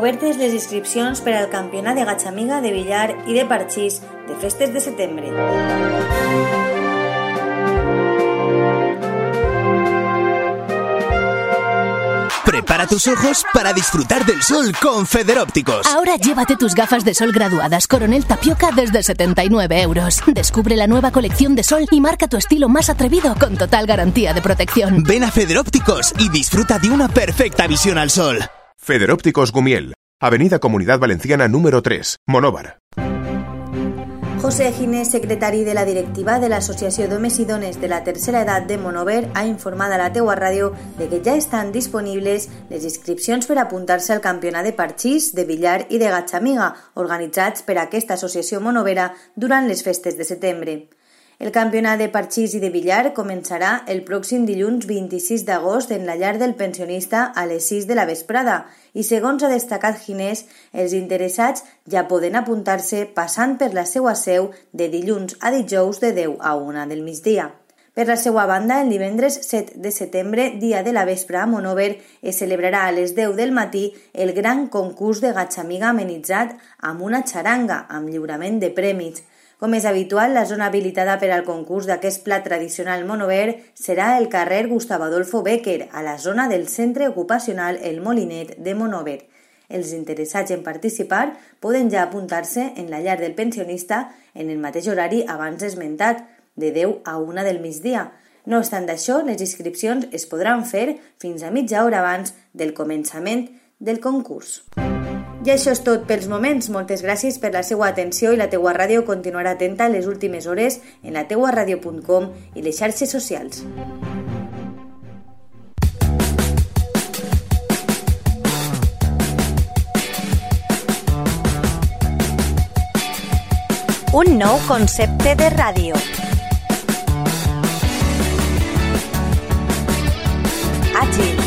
obertes les inscripcions per al campionat de gatxamiga de billar i de parxís de festes de setembre. Prepara tus ojos para disfrutar del sol con Federópticos. Ahora llévate tus gafas de sol graduadas Coronel Tapioca desde 79 euros. Descubre la nueva colección de sol y marca tu estilo más atrevido con total garantía de protección. Ven a Federópticos y disfruta de una perfecta visión al sol. Federópticos Gumiel, Avenida Comunidad Valenciana número 3, Monóvar. José Ginés, secretari de la directiva de l'Associació d'Homes i Dones de la Tercera Edat de Monover, ha informat a la teua ràdio de que ja estan disponibles les inscripcions per apuntar-se al campionat de parxís, de billar i de gatxamiga, organitzats per aquesta associació monovera durant les festes de setembre. El campionat de parxís i de billar començarà el pròxim dilluns 26 d'agost en la llar del pensionista a les 6 de la vesprada i, segons ha destacat Ginés, els interessats ja poden apuntar-se passant per la seva seu de dilluns a dijous de 10 a 1 del migdia. Per la seva banda, el divendres 7 de setembre, dia de la vespre a Monover, es celebrarà a les 10 del matí el gran concurs de gatxamiga amenitzat amb una xaranga, amb lliurament de prèmits. Com és habitual, la zona habilitada per al concurs d'aquest plat tradicional monover serà el carrer Gustavo Adolfo Becker, a la zona del centre ocupacional El Molinet de Monover. Els interessats en participar poden ja apuntar-se en la llar del pensionista en el mateix horari abans esmentat, de 10 a 1 del migdia. No obstant això, les inscripcions es podran fer fins a mitja hora abans del començament del concurs. I això és tot pels moments. Moltes gràcies per la seva atenció i la teua ràdio continuarà atenta les últimes hores en la teuaradio.com i les xarxes socials. Un nou concepte de ràdio. Àgil.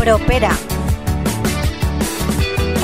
Propera.